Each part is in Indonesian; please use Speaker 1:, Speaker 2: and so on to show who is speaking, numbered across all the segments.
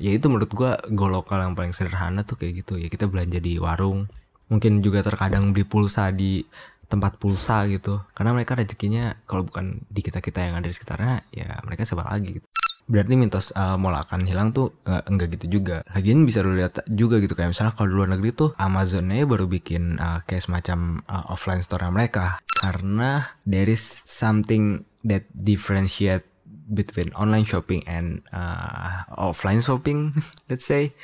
Speaker 1: ya itu menurut gue go lokal yang paling sederhana tuh kayak gitu. Ya kita belanja di warung mungkin juga terkadang beli pulsa di tempat pulsa gitu. Karena mereka rezekinya kalau bukan di kita kita yang ada di sekitarnya ya mereka siapa lagi gitu. Berarti mitos uh, mall akan hilang tuh uh, enggak gitu juga. Lagian bisa lu lihat juga gitu kayak misalnya kalau di luar negeri tuh Amazonnya baru bikin uh, kayak semacam uh, offline store mereka. Karena there is something that differentiate between online shopping and uh, offline shopping, let's say.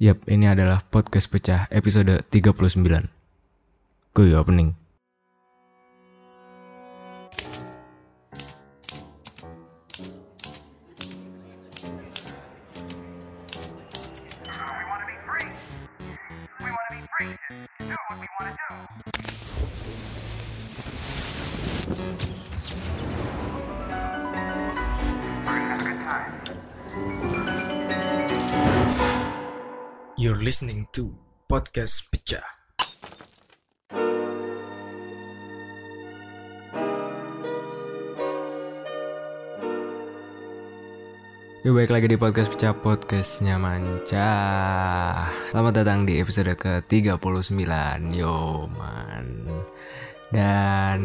Speaker 1: Yap, ini adalah podcast pecah episode 39. Gue opening. You're listening to Podcast Pecah. Yuk baik lagi di podcast pecah podcastnya Manca. Selamat datang di episode ke-39 Yo man Dan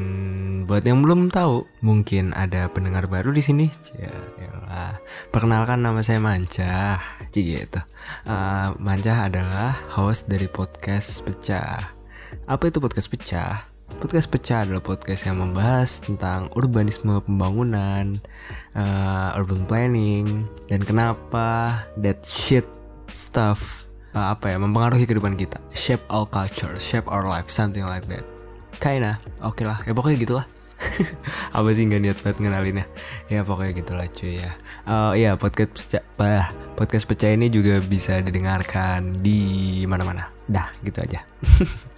Speaker 1: buat yang belum tahu, mungkin ada pendengar baru di sini. Ya. Perkenalkan nama saya Manca. Gitu. Uh, Manca adalah host dari podcast Pecah. Apa itu podcast Pecah? Podcast Pecah adalah podcast yang membahas tentang urbanisme pembangunan, uh, urban planning, dan kenapa that shit stuff uh, apa ya mempengaruhi kehidupan kita, shape our culture, shape our life, something like that. Kinda, oke okay lah, ya pokoknya gitu lah. apa sih nggak niat banget ngenalinnya? Ya pokoknya gitulah cuy ya. Oh iya podcast pecah bah, podcast pecah ini juga bisa didengarkan di mana-mana. Dah gitu aja.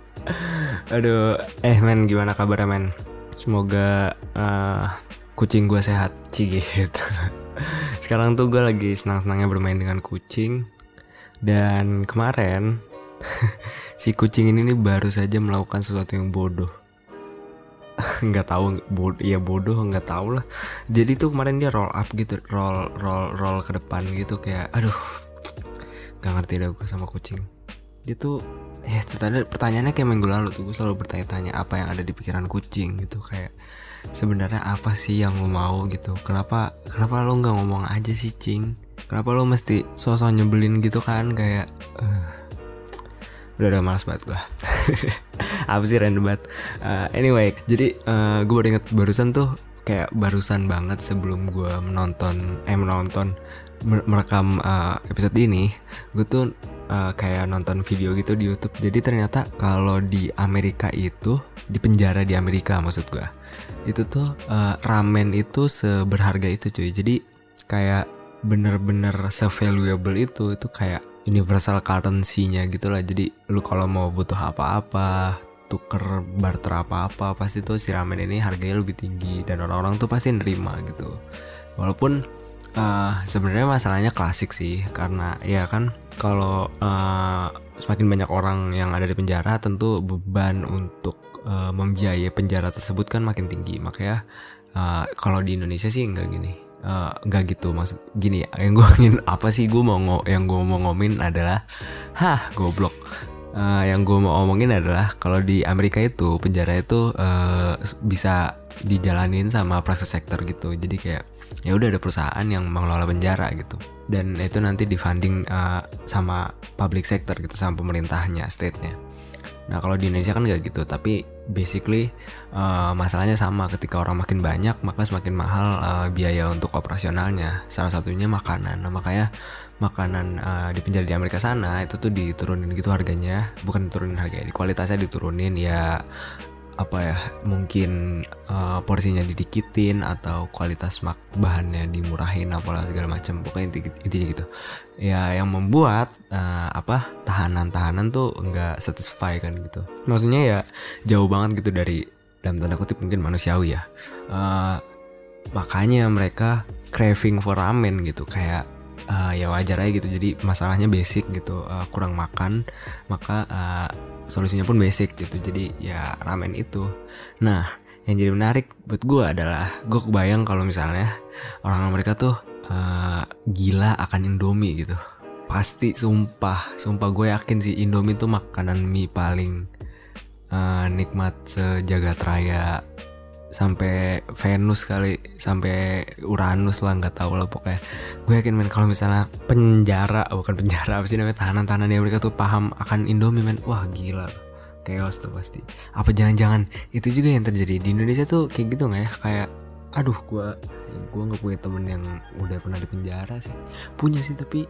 Speaker 1: Aduh eh men gimana kabar men? Semoga uh, kucing gue sehat sih gitu sekarang tuh gue lagi senang-senangnya bermain dengan kucing. Dan kemarin si kucing ini baru saja melakukan sesuatu yang bodoh. Nggak tahu bodoh ya bodoh nggak tahu lah. Jadi tuh kemarin dia roll up gitu roll roll roll ke depan gitu kayak aduh nggak ngerti deh gue sama kucing. Dia tuh ya tadi pertanyaannya kayak minggu lalu tuh gue selalu bertanya-tanya apa yang ada di pikiran kucing gitu kayak sebenarnya apa sih yang lo mau gitu? Kenapa kenapa lo nggak ngomong aja sih cing? Kenapa lo mesti sosok nyebelin gitu kan? Kayak uh, udah udah malas banget gue apa sih random banget? Uh, anyway jadi uh, gue baru inget barusan tuh kayak barusan banget sebelum gue menonton eh menonton merekam uh, episode ini gue tuh uh, kayak nonton video gitu di YouTube. Jadi ternyata kalau di Amerika itu di penjara di Amerika maksud gue itu tuh uh, ramen itu seberharga itu cuy. Jadi kayak bener-bener se-valuable itu itu kayak universal currency-nya gitu lah. Jadi lu kalau mau butuh apa-apa tuker barter apa-apa pasti tuh si ramen ini harganya lebih tinggi dan orang-orang tuh pasti nerima gitu. Walaupun uh, sebenarnya masalahnya klasik sih karena ya kan kalau uh, semakin banyak orang yang ada di penjara tentu beban untuk uh, membiayai penjara tersebut kan makin tinggi. Makanya uh, kalau di Indonesia sih enggak gini uh, nggak gitu maksud gini ya yang gue ingin apa sih gue mau yang gue mau ngomongin adalah hah goblok. Uh, yang gue mau ngomongin adalah kalau di Amerika itu penjara itu uh, bisa dijalanin sama private sector gitu. Jadi kayak ya udah ada perusahaan yang mengelola penjara gitu. Dan itu nanti difunding uh, sama public sector gitu sama pemerintahnya state-nya. Nah kalau di Indonesia kan nggak gitu tapi basically uh, masalahnya sama. Ketika orang makin banyak maka semakin mahal uh, biaya untuk operasionalnya. Salah satunya makanan. Nah makanya makanan uh, di penjara di Amerika sana itu tuh diturunin gitu harganya. Bukan diturunin harganya kualitasnya diturunin. Ya apa ya mungkin uh, porsinya didikitin atau kualitas mak bahannya dimurahin apalah segala macam pokoknya inti intinya gitu. Ya yang membuat uh, apa tahanan-tahanan tuh nggak satisfy kan gitu. Maksudnya ya jauh banget gitu dari dalam tanda kutip mungkin manusiawi ya. Uh, makanya mereka craving for ramen gitu kayak uh, ya wajar aja gitu. Jadi masalahnya basic gitu uh, kurang makan maka uh, solusinya pun basic gitu. Jadi ya ramen itu. Nah yang jadi menarik buat gue adalah gue kebayang kalau misalnya orang mereka tuh uh, gila akan Indomie gitu. Pasti sumpah sumpah gue yakin sih Indomie tuh makanan mie paling uh, nikmat sejagat raya sampai Venus kali sampai Uranus lah nggak tahu lah pokoknya. Gue yakin men kalau misalnya penjara bukan penjara apa sih namanya tahanan-tahanan di Amerika tuh paham akan Indomie men wah gila. Chaos tuh pasti. Apa jangan-jangan itu juga yang terjadi. Di Indonesia tuh kayak gitu nggak ya? Kayak aduh gue gue nggak punya temen yang udah pernah di penjara sih. Punya sih tapi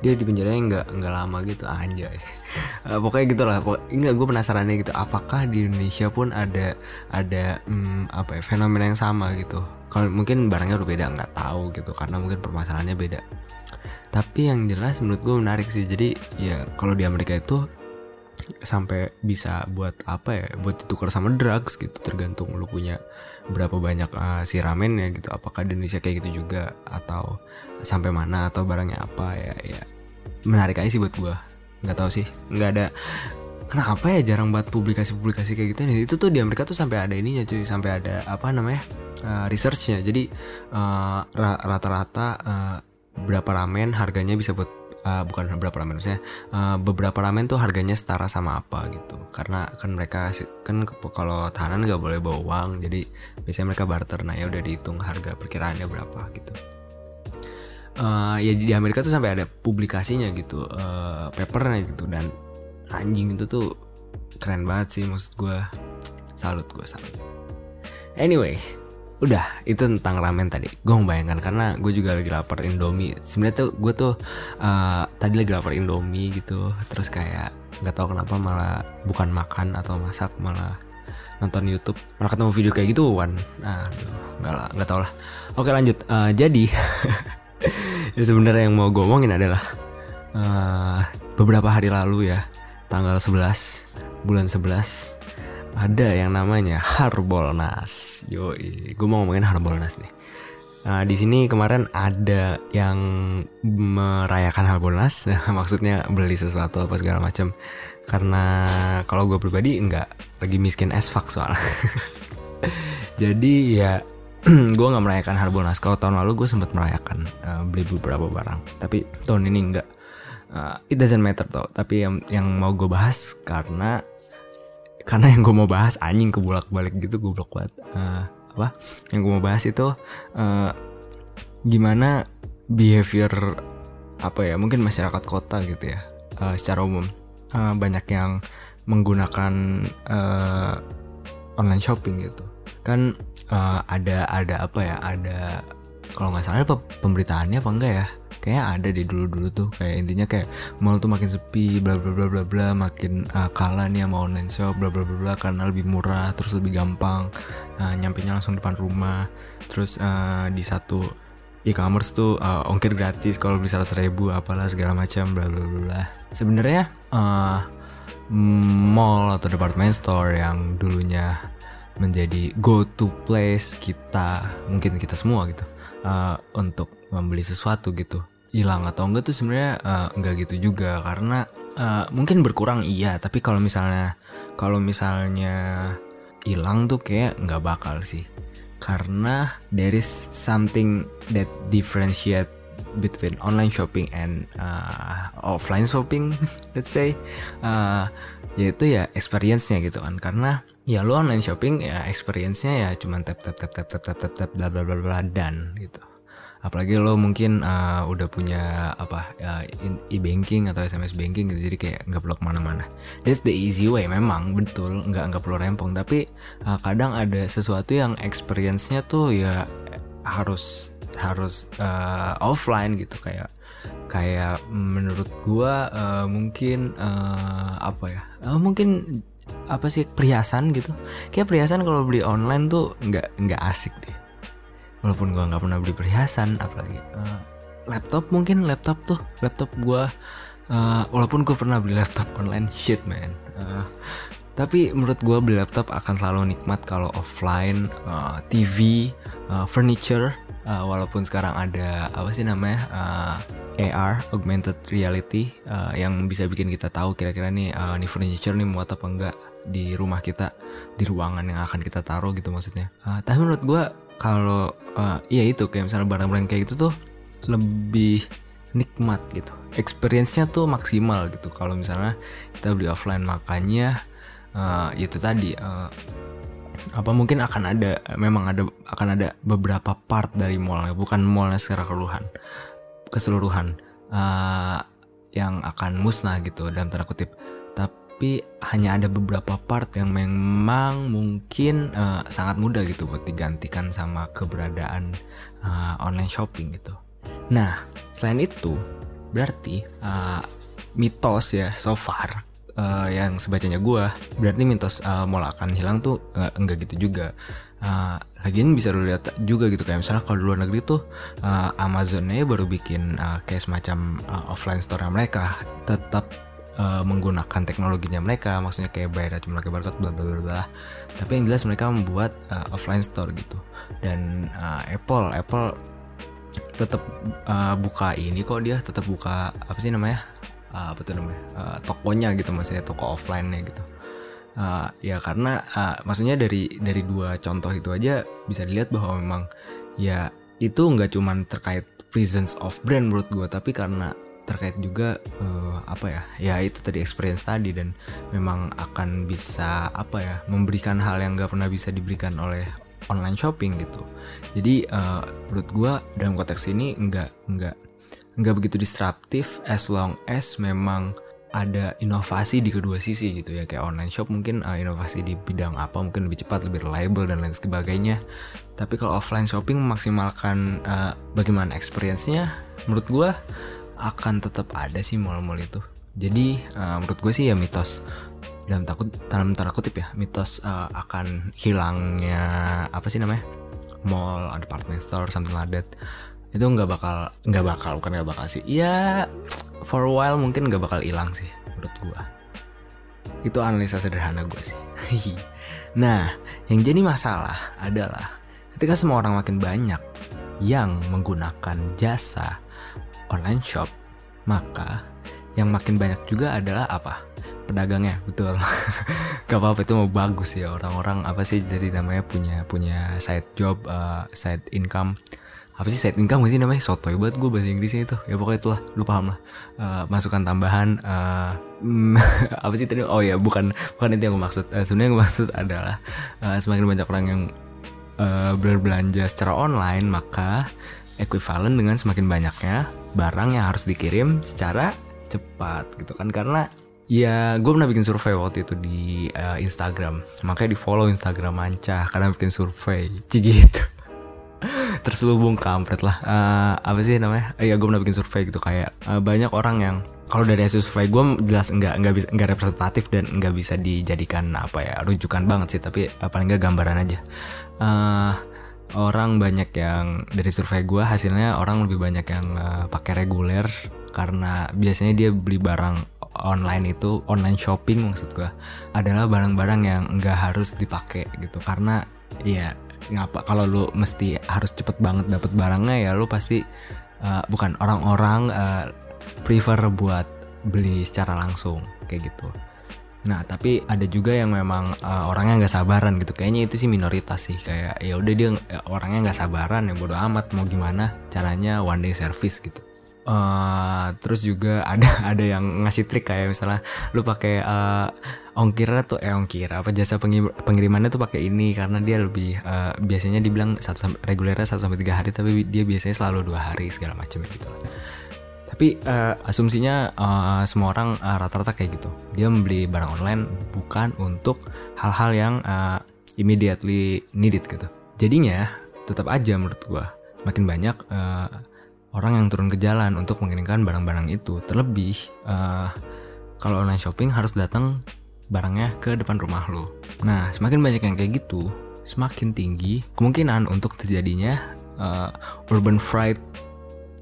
Speaker 1: dia di penjaranya nggak nggak lama gitu aja uh, pokoknya gitulah pokoknya nggak gue penasarannya gitu apakah di Indonesia pun ada ada hmm, apa ya fenomena yang sama gitu? Kalau mungkin barangnya udah beda nggak tahu gitu karena mungkin permasalahannya beda. Tapi yang jelas menurut gue menarik sih jadi ya kalau di Amerika itu sampai bisa buat apa ya buat ditukar sama drugs gitu tergantung lu punya berapa banyak uh, si ramen ya gitu. Apakah di Indonesia kayak gitu juga? Atau sampai mana? Atau barangnya apa? Ya ya. Menarik aja sih buat gua. Nggak tahu sih. Nggak ada. Kenapa ya jarang banget publikasi-publikasi kayak gitu? Itu tuh di Amerika tuh sampai ada ininya cuy. Sampai ada apa namanya uh, researchnya. Jadi uh, rata-rata uh, berapa ramen harganya bisa buat uh, bukan beberapa ramen maksudnya uh, beberapa ramen tuh harganya setara sama apa gitu. Karena kan mereka kan kalau tahanan nggak boleh bawa uang jadi biasanya mereka barter. Nah ya udah dihitung harga perkiraannya berapa gitu. Uh, ya di Amerika tuh sampai ada publikasinya gitu uh, papernya gitu. Dan anjing itu tuh keren banget sih maksud gue salut gue salut. Anyway udah itu tentang ramen tadi. Gue membayangkan karena gue juga lagi lapar indomie. Sebenarnya tuh gue tuh uh, tadi lagi lapar indomie gitu. Terus kayak nggak tahu kenapa malah bukan makan atau masak malah nonton YouTube. Malah ketemu video kayak gitu wan nah nggak lah nggak tau lah. Oke lanjut. Uh, jadi ya sebenarnya yang mau gue omongin adalah uh, beberapa hari lalu ya tanggal 11 bulan 11 ada yang namanya Harbolnas. Yoi, gue mau ngomongin Harbolnas nih. Nah, di sini kemarin ada yang merayakan Harbolnas, maksudnya beli sesuatu apa segala macam. Karena kalau gue pribadi enggak lagi miskin as fuck soalnya. Jadi ya gue nggak merayakan Harbolnas. Kalau tahun lalu gue sempat merayakan uh, beli beberapa barang, tapi tahun ini enggak. Uh, it doesn't matter tau. Tapi yang yang mau gue bahas karena karena yang gue mau bahas anjing ke bolak balik gitu gue blok banget. Uh, apa? Yang gue mau bahas itu uh, gimana behavior apa ya mungkin masyarakat kota gitu ya uh, secara umum. Uh, banyak yang menggunakan uh, online shopping gitu. Kan uh, ada ada apa ya ada kalau nggak salah pemberitaannya apa enggak ya kayak ada di dulu-dulu tuh. Kayak intinya kayak mall tuh makin sepi bla bla bla bla bla makin uh, kalah nih sama online shop bla bla bla bla karena lebih murah terus lebih gampang. Uh, nyampe nya langsung depan rumah. Terus uh, di satu e-commerce tuh uh, ongkir gratis kalau beli seratus ribu apalah segala macam bla bla bla sebenarnya uh, mall atau department store yang dulunya menjadi go to place kita mungkin kita semua gitu uh, untuk membeli sesuatu gitu. Hilang atau enggak tuh sebenarnya uh, enggak gitu juga. Karena uh, mungkin berkurang iya. Tapi kalau misalnya kalau misalnya hilang tuh kayak nggak bakal sih. Karena there is something that differentiate between online shopping and uh, offline shopping let's say. Uh, yaitu ya experience-nya gitu kan. Karena ya lo online shopping ya experience-nya ya cuman tap tap tap tap tap tap tap tap bla bla bla bla dan gitu apalagi lo mungkin uh, udah punya apa uh, e-banking atau SMS banking gitu jadi kayak nggak perlu ke mana-mana. That's the easy way memang betul nggak nggak perlu rempong. Tapi uh, kadang ada sesuatu yang experience-nya tuh ya harus harus uh, offline gitu. Kayak kayak menurut gua uh, mungkin uh, apa ya uh, mungkin apa sih perhiasan gitu. Kayak perhiasan kalau beli online tuh nggak nggak asik deh walaupun gue nggak pernah beli perhiasan apalagi uh, laptop mungkin laptop tuh laptop gue uh, walaupun gue pernah beli laptop online shit man. Uh, tapi menurut gue beli laptop akan selalu nikmat kalau offline uh, TV uh, furniture uh, walaupun sekarang ada apa sih namanya uh, AR augmented reality uh, yang bisa bikin kita tahu kira-kira nih uh, nih furniture nih muat apa enggak di rumah kita di ruangan yang akan kita taruh gitu maksudnya. Uh, tapi menurut gue kalau uh, iya itu kayak misalnya barang-barang kayak gitu tuh lebih nikmat gitu. Experience-nya tuh maksimal gitu. Kalau misalnya kita beli offline makanya uh, itu tadi uh, apa mungkin akan ada memang ada akan ada beberapa part dari mall bukan mallnya secara keseluruhan keseluruhan uh, yang akan musnah gitu dalam tanda kutip tapi hanya ada beberapa part yang memang mungkin uh, sangat mudah gitu buat digantikan sama keberadaan uh, online shopping gitu. Nah, selain itu berarti uh, mitos ya so far uh, yang sebacanya gue berarti mitos uh, mall akan hilang tuh uh, enggak gitu juga. Uh, lagian bisa lu lihat juga gitu kayak misalnya kalau di luar negeri tuh uh, Amazonnya baru bikin uh, kayak semacam uh, offline store mereka tetap uh, menggunakan teknologinya mereka maksudnya kayak bayar cuma pakai barcode bla bla bla tapi yang jelas mereka membuat uh, offline store gitu. Dan uh, Apple Apple tetap uh, buka ini kok dia tetap buka apa sih namanya? Uh, apa tuh namanya? Uh, tokonya gitu maksudnya toko offline-nya gitu. Uh, ya karena uh, maksudnya dari dari dua contoh itu aja bisa dilihat bahwa memang ya itu nggak cuman terkait presence of brand menurut gue tapi karena terkait juga uh, apa ya ya itu tadi experience tadi dan memang akan bisa apa ya memberikan hal yang nggak pernah bisa diberikan oleh online shopping gitu. Jadi uh, menurut gue dalam konteks ini nggak nggak nggak begitu disruptif as long as memang ada inovasi di kedua sisi gitu ya. Kayak online shop mungkin uh, inovasi di bidang apa mungkin lebih cepat lebih reliable dan lain sebagainya. Tapi kalau offline shopping memaksimalkan uh, bagaimana experience-nya? Menurut gue akan tetap ada sih mall-mall itu. Jadi uh, menurut gue sih ya mitos dalam takut dalam tanda kutip ya mitos uh, akan hilangnya apa sih namanya mall department store something like that itu nggak bakal nggak bakal bukan nggak bakal sih ya for a while mungkin nggak bakal hilang sih menurut gue. Itu analisa sederhana gue sih. Nah yang jadi masalah adalah ketika semua orang makin banyak yang menggunakan jasa online shop, maka yang makin banyak juga adalah apa? Pedagangnya, betul. Gak apa-apa itu mau bagus ya. Orang-orang apa sih jadi namanya punya punya side job, uh, side income. Apa sih side income sih namanya? Sotoy buat gue bahasa Inggrisnya itu. Ya pokoknya itulah. Lu paham lah. Uh, masukan tambahan uh, apa sih tadi? Oh ya bukan bukan itu yang gue maksud. Uh, sebenarnya gue maksud adalah uh, semakin banyak orang yang uh, berbelanja secara online maka equivalent dengan semakin banyaknya barang yang harus dikirim secara cepat gitu kan. Karena ya gue pernah bikin survei waktu itu di uh, Instagram. Makanya di follow Instagram Manca karena bikin survei. Gitu terselubung kampret lah. Uh, apa sih namanya? Uh, ya gue pernah bikin survei gitu. Kayak uh, banyak orang yang kalau dari hasil survei gue jelas enggak enggak bisa enggak representatif dan enggak bisa dijadikan apa ya rujukan banget sih. Tapi uh, paling enggak gambaran aja. Uh, orang banyak yang dari survei gue hasilnya orang lebih banyak yang uh, pakai reguler karena biasanya dia beli barang online itu online shopping maksud gue adalah barang-barang yang nggak harus dipakai gitu. Karena ya ngapa kalau lu mesti harus cepet banget dapet barangnya ya lu pasti uh, bukan orang-orang uh, prefer buat beli secara langsung kayak gitu Nah tapi ada juga yang memang uh, orangnya nggak sabaran gitu. Kayaknya itu sih minoritas sih. Kayak ya udah dia ya, orangnya nggak sabaran ya bodo amat mau gimana caranya one day service gitu. Uh, terus juga ada ada yang ngasih trik kayak misalnya lu pakai uh, ongkir tuh eh ongkir apa jasa pengirimannya tuh pakai ini karena dia lebih uh, biasanya dibilang satu regulernya satu sampai tiga hari tapi dia biasanya selalu dua hari segala macam gitu tapi uh, asumsinya uh, semua orang uh, rata-rata kayak gitu. Dia membeli barang online bukan untuk hal-hal yang uh, immediately needed gitu. Jadinya tetap aja menurut gua makin banyak uh, orang yang turun ke jalan untuk mengirimkan barang-barang itu. Terlebih uh, kalau online shopping harus datang barangnya ke depan rumah lo nah semakin banyak yang kayak gitu semakin tinggi kemungkinan untuk terjadinya uh, urban fright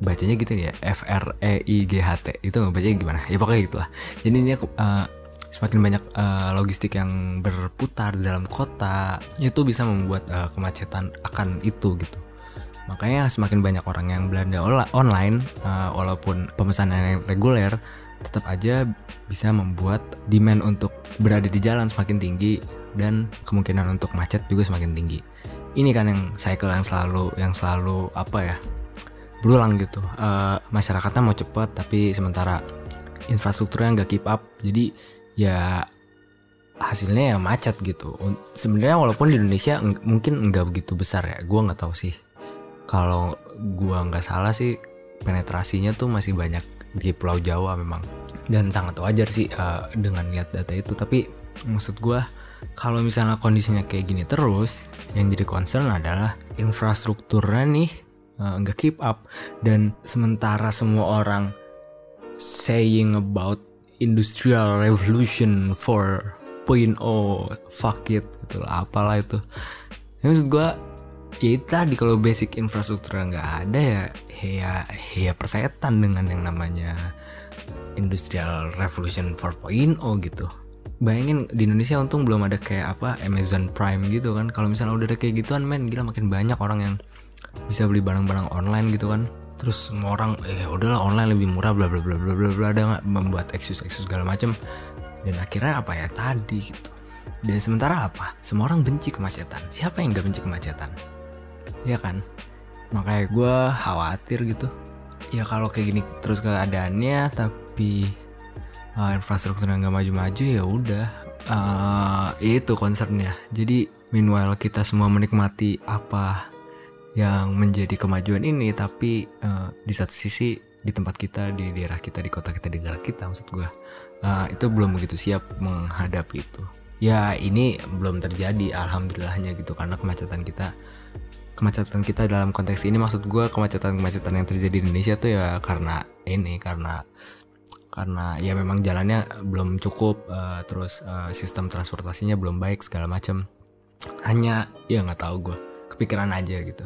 Speaker 1: bacanya gitu ya F R E I G H T itu bacanya gimana? Ya pokoknya gitulah. Jadi ini uh, semakin banyak uh, logistik yang berputar dalam kota itu bisa membuat uh, kemacetan akan itu gitu. Makanya semakin banyak orang yang belanja online uh, walaupun pemesanan yang reguler tetap aja bisa membuat demand untuk berada di jalan semakin tinggi dan kemungkinan untuk macet juga semakin tinggi. Ini kan yang cycle yang selalu yang selalu apa ya berulang gitu. Uh, masyarakatnya mau cepet tapi sementara infrastrukturnya nggak keep up jadi ya hasilnya ya macet gitu. Sebenarnya walaupun di Indonesia mungkin nggak begitu besar ya gue nggak tahu sih. Kalau gue nggak salah sih penetrasinya tuh masih banyak di Pulau Jawa memang. Dan sangat wajar sih uh, dengan lihat data itu. Tapi maksud gue kalau misalnya kondisinya kayak gini terus yang jadi concern adalah infrastrukturnya nih nggak uh, keep up. Dan sementara semua orang saying about industrial revolution 4.0 fuck it gitu lah apalah itu. Ya, maksud gue ya itu tadi kalau basic infrastruktur nggak ada ya ya ya persetan dengan yang namanya industrial revolution 4.0 gitu. Bayangin di Indonesia untung belum ada kayak apa Amazon Prime gitu kan. Kalau misalnya udah ada kayak gituan men gila makin banyak orang yang bisa beli barang-barang online gitu kan. Terus semua orang eh udahlah online lebih murah bla bla bla bla bla bla ada nggak membuat eksus eksus segala macem. Dan akhirnya apa ya? Tadi gitu. Dan sementara apa? Semua orang benci kemacetan. Siapa yang gak benci kemacetan? Ya kan? Makanya gue khawatir gitu. Ya kalau kayak gini terus keadaannya tapi uh, infrastruktur yang gak maju-maju ya udah. Uh, itu concernnya jadi meanwhile kita semua menikmati apa yang menjadi kemajuan ini tapi uh, di satu sisi di tempat kita di daerah kita di kota kita di negara kita maksud gue uh, itu belum begitu siap menghadapi itu. Ya ini belum terjadi alhamdulillahnya gitu karena kemacetan kita kemacetan kita dalam konteks ini maksud gue kemacetan kemacetan yang terjadi di Indonesia tuh ya karena ini karena karena ya memang jalannya belum cukup uh, terus uh, sistem transportasinya belum baik segala macam hanya ya nggak tahu gue kepikiran aja gitu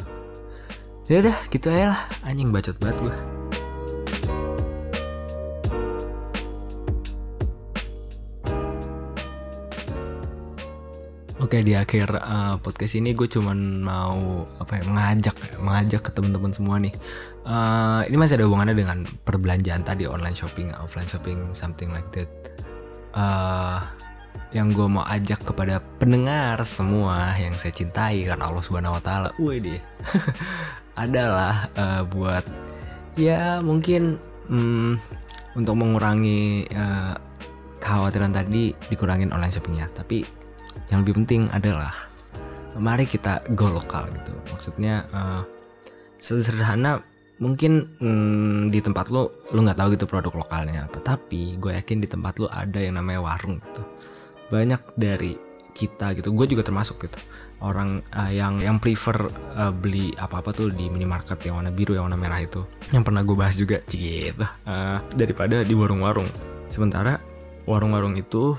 Speaker 1: ya udah gitu aja lah anjing bacot banget gue Oke di akhir uh, podcast ini gue cuman mau apa ya mengajak mengajak ke teman-teman semua nih. Uh, ini masih ada hubungannya dengan perbelanjaan tadi online shopping, offline shopping, something like that. Uh, yang gue mau ajak kepada pendengar semua yang saya cintai karena Allah Subhanahu Wa Taala, deh, adalah uh, buat ya mungkin um, untuk mengurangi uh, kekhawatiran tadi dikurangin online shoppingnya, tapi yang lebih penting adalah mari kita go lokal gitu. Maksudnya uh, sederhana mungkin hmm, di tempat lo lo nggak tahu gitu produk lokalnya apa. Tapi gue yakin di tempat lo ada yang namanya warung gitu banyak dari kita gitu. Gue juga termasuk gitu. Orang uh, yang yang prefer uh, beli apa apa tuh di minimarket yang warna biru yang warna merah itu. Yang pernah gue bahas juga gitu. Uh, daripada di warung-warung. Sementara warung-warung itu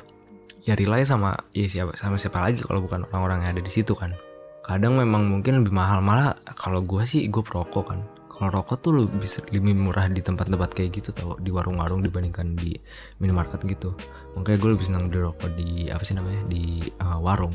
Speaker 1: ya rely sama ya siapa sama siapa lagi kalau bukan orang-orang yang ada di situ kan. Kadang memang mungkin lebih mahal. Malah kalau gue sih gue perokok kan kalau rokok tuh lu bisa lebih murah di tempat-tempat kayak gitu tau di warung-warung dibandingkan di minimarket gitu. Makanya gue lebih senang beli rokok di apa sih namanya di uh, warung.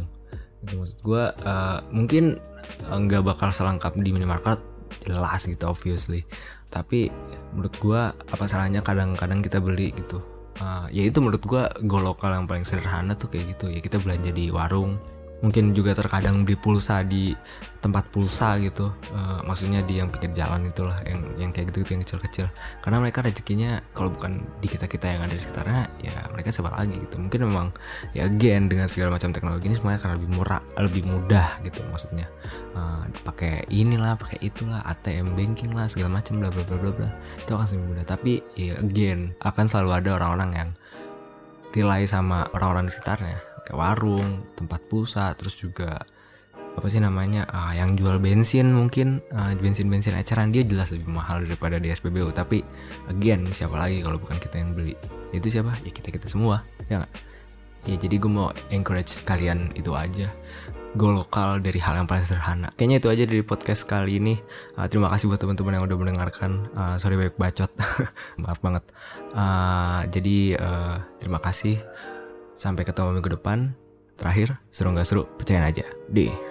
Speaker 1: Itu maksud gue uh, mungkin nggak uh, bakal selengkap di minimarket jelas gitu obviously. Tapi menurut gue apa salahnya kadang-kadang kita beli gitu. Uh, ya itu menurut gue go lokal yang paling sederhana tuh kayak gitu. Ya kita belanja di warung mungkin juga terkadang beli pulsa di tempat pulsa gitu. Uh, maksudnya di yang pinggir jalan itulah yang yang kayak gitu, gitu yang kecil-kecil. Karena mereka rezekinya kalau bukan di kita kita yang ada di sekitarnya ya mereka siapa lagi gitu. Mungkin memang ya again dengan segala macam teknologi ini semuanya karena lebih murah lebih mudah gitu maksudnya. Uh, pakai inilah pakai itulah ATM banking lah segala macam bla bla bla bla bla. Itu akan lebih mudah. Tapi ya again akan selalu ada orang-orang yang rely sama orang-orang di sekitarnya kayak warung tempat pulsa terus juga apa sih namanya uh, yang jual bensin mungkin uh, ah, bensin bensin eceran dia jelas lebih mahal daripada di SPBU tapi again siapa lagi kalau bukan kita yang beli? Itu siapa? Ya kita kita semua ya gak? ya jadi gue mau encourage kalian itu aja. Go lokal dari hal yang paling sederhana. Kayaknya itu aja dari podcast kali ini. Uh, terima kasih buat teman-teman yang udah mendengarkan. Uh, sorry banyak bacot. Maaf banget. Uh, jadi uh, terima kasih Sampai ketemu minggu depan. Terakhir, seru nggak seru, percayain aja. Deh.